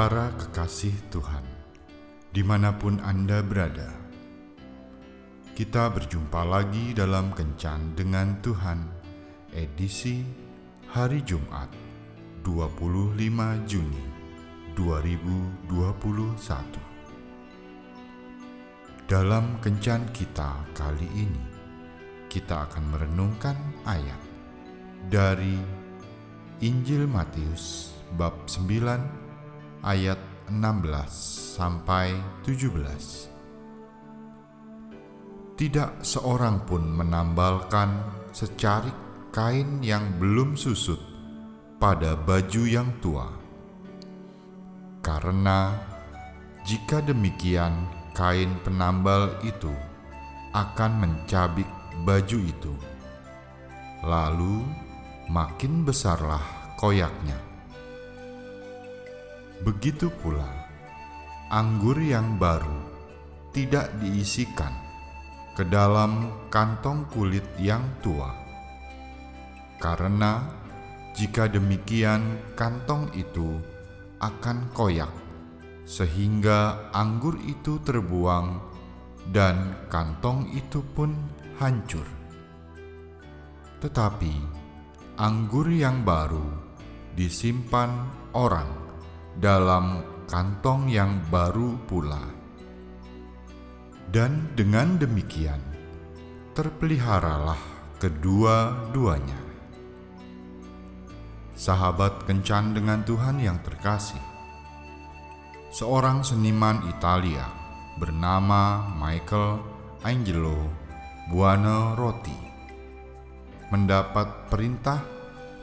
para kekasih Tuhan, di mana pun Anda berada, kita berjumpa lagi dalam Kencan dengan Tuhan, edisi hari Jumat, 25 Juni 2021. Dalam Kencan kita kali ini, kita akan merenungkan ayat dari Injil Matius bab 9 ayat 16 sampai 17. Tidak seorang pun menambalkan secarik kain yang belum susut pada baju yang tua. Karena jika demikian kain penambal itu akan mencabik baju itu. Lalu makin besarlah koyaknya Begitu pula, anggur yang baru tidak diisikan ke dalam kantong kulit yang tua, karena jika demikian, kantong itu akan koyak, sehingga anggur itu terbuang, dan kantong itu pun hancur. Tetapi anggur yang baru disimpan orang dalam kantong yang baru pula. Dan dengan demikian, terpeliharalah kedua-duanya. Sahabat kencan dengan Tuhan yang terkasih, seorang seniman Italia bernama Michael Angelo Buonarroti mendapat perintah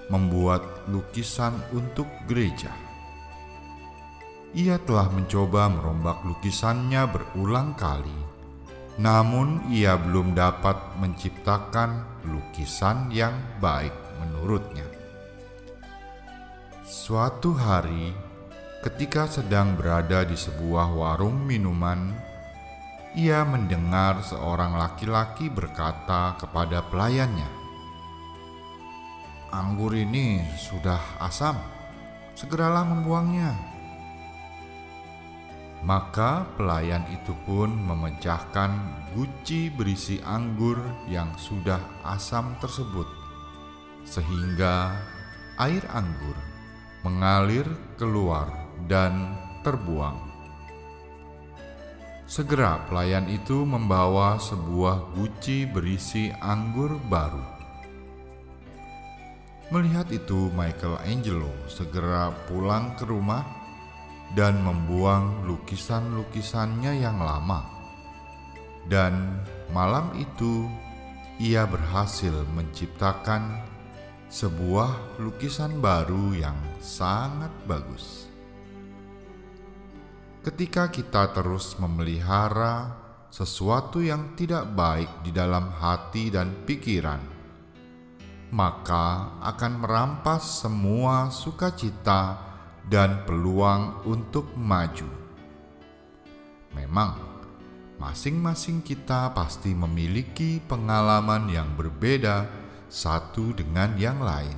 membuat lukisan untuk gereja ia telah mencoba merombak lukisannya berulang kali, namun ia belum dapat menciptakan lukisan yang baik menurutnya. Suatu hari, ketika sedang berada di sebuah warung minuman, ia mendengar seorang laki-laki berkata kepada pelayannya, "Anggur ini sudah asam, segeralah membuangnya." Maka pelayan itu pun memecahkan guci berisi anggur yang sudah asam tersebut, sehingga air anggur mengalir keluar dan terbuang. Segera pelayan itu membawa sebuah guci berisi anggur baru. Melihat itu, Michelangelo segera pulang ke rumah dan membuang lukisan-lukisannya yang lama. Dan malam itu ia berhasil menciptakan sebuah lukisan baru yang sangat bagus. Ketika kita terus memelihara sesuatu yang tidak baik di dalam hati dan pikiran, maka akan merampas semua sukacita dan peluang untuk maju. Memang, masing-masing kita pasti memiliki pengalaman yang berbeda satu dengan yang lain.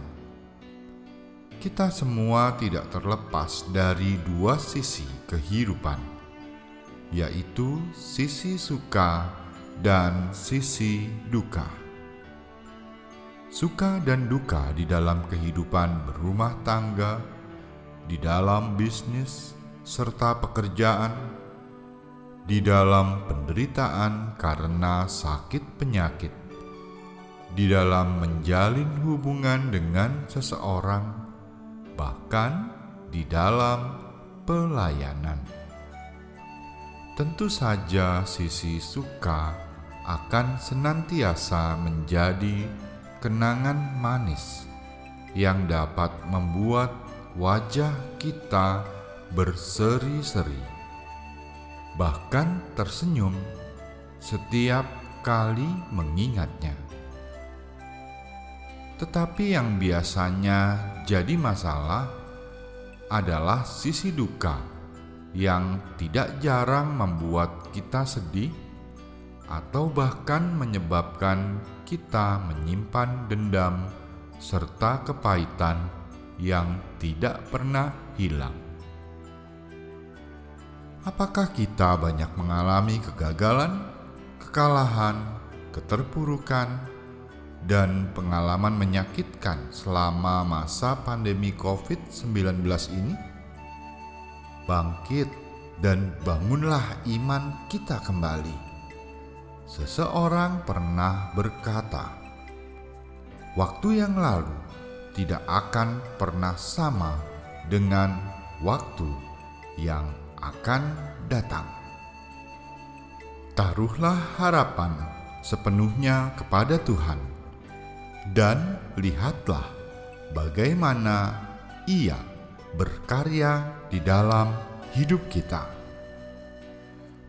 Kita semua tidak terlepas dari dua sisi kehidupan, yaitu sisi suka dan sisi duka. Suka dan duka di dalam kehidupan berumah tangga di dalam bisnis serta pekerjaan, di dalam penderitaan karena sakit penyakit, di dalam menjalin hubungan dengan seseorang, bahkan di dalam pelayanan. Tentu saja, sisi suka akan senantiasa menjadi kenangan manis yang dapat membuat wajah kita berseri-seri, bahkan tersenyum setiap kali mengingatnya. Tetapi yang biasanya jadi masalah adalah sisi duka yang tidak jarang membuat kita sedih atau bahkan menyebabkan kita menyimpan dendam serta kepahitan yang tidak pernah hilang. Apakah kita banyak mengalami kegagalan, kekalahan, keterpurukan, dan pengalaman menyakitkan selama masa pandemi COVID-19 ini? Bangkit dan bangunlah iman kita kembali. Seseorang pernah berkata, "Waktu yang lalu tidak akan pernah sama dengan waktu yang akan datang." Taruhlah harapan sepenuhnya kepada Tuhan, dan lihatlah bagaimana Ia berkarya di dalam hidup kita.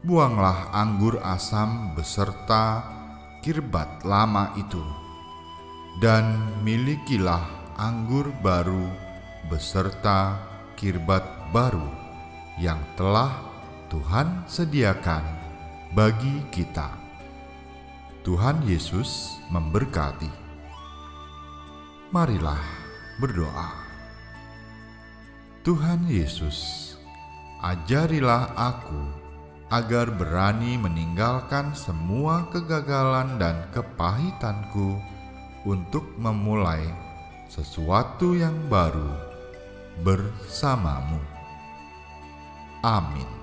Buanglah anggur asam beserta kirbat lama itu, dan milikilah anggur baru beserta kirbat baru yang telah Tuhan sediakan bagi kita. Tuhan Yesus memberkati. Marilah berdoa. Tuhan Yesus, ajarilah aku agar berani meninggalkan semua kegagalan dan kepahitanku untuk memulai sesuatu yang baru bersamamu. Amin.